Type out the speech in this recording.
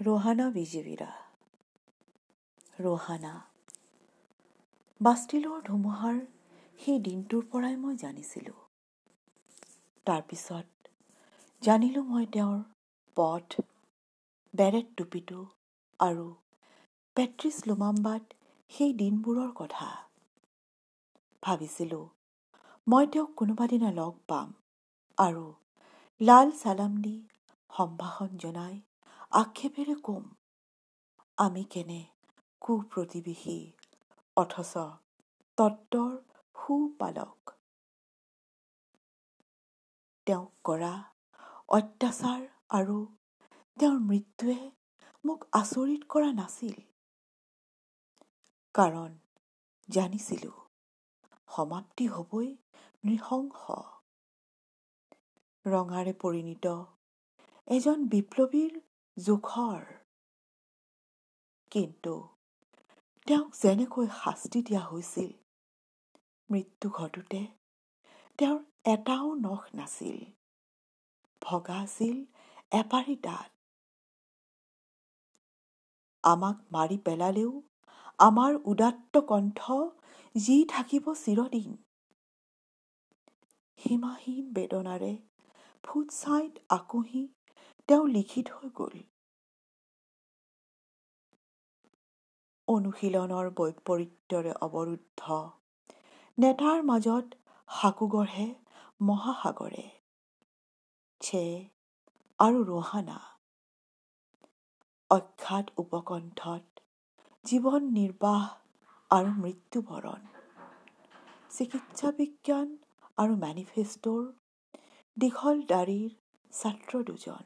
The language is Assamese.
ৰোহানা বিজেভিৰা ৰোহানা বাষ্টিলৰ ধুমুহাৰ সেই দিনটোৰ পৰাই মই জানিছিলোঁ। তাৰপিছত জানিলোঁ মই তেওঁৰ পথ বেৰেট টুপিটো আৰু পেট্ৰিছ লুমাম্বাত সেই দিনবোৰৰ কথা। ভাবিছিলোঁ মই তেওঁক কোনোবা দিনা লগ পাম আৰু লাল চালাম দি সম্ভাষণ জনাই আক্ষেপেৰে কম আমি কেনে কুপ্ৰতিবেশী অথচ তত্বৰ সুপালক? তেওঁক কৰা অত্যাচাৰ আৰু তেওঁৰ মৃত্যুৱে মোক আচৰিত কৰা নাছিল। কাৰণ জানিছিলোঁ সমাপ্তি হবই নৃশংস। ৰঙাৰে পৰিণিত এজন বিপ্লৱীৰ জোখৰ। কিন্তু তেওঁক যেনেকৈ শাস্তি দিয়া হৈছিল মৃত্যু ঘটোতে তেওঁৰ এটাও নখ নাছিল। ভগা আছিল এপাৰি দাঁত। আমাক মাৰি পেলালেও আমাৰ উদাত্ত কণ্ঠ যি থাকিব চিৰদিন। সীমাহীন বেদনাৰে ফুটছাইত আকুহি তেওঁ লিখি থৈ গ'ল। অনুশীলনৰ বৈপৰীত্যৰে অৱৰুদ্ধ। নেতাৰ মাজত সাকু গঢ়ে মহাসাগৰে। ছে আৰু ৰোহানা। অখ্যাত উপকণ্ঠত জীৱন নিৰ্বাহ আৰু মৃত্যুবৰণ। চিকিৎসা বিজ্ঞান আৰু মেনিফেষ্টৰ দীঘল দাড়িৰ ছাত্ৰ দুজন।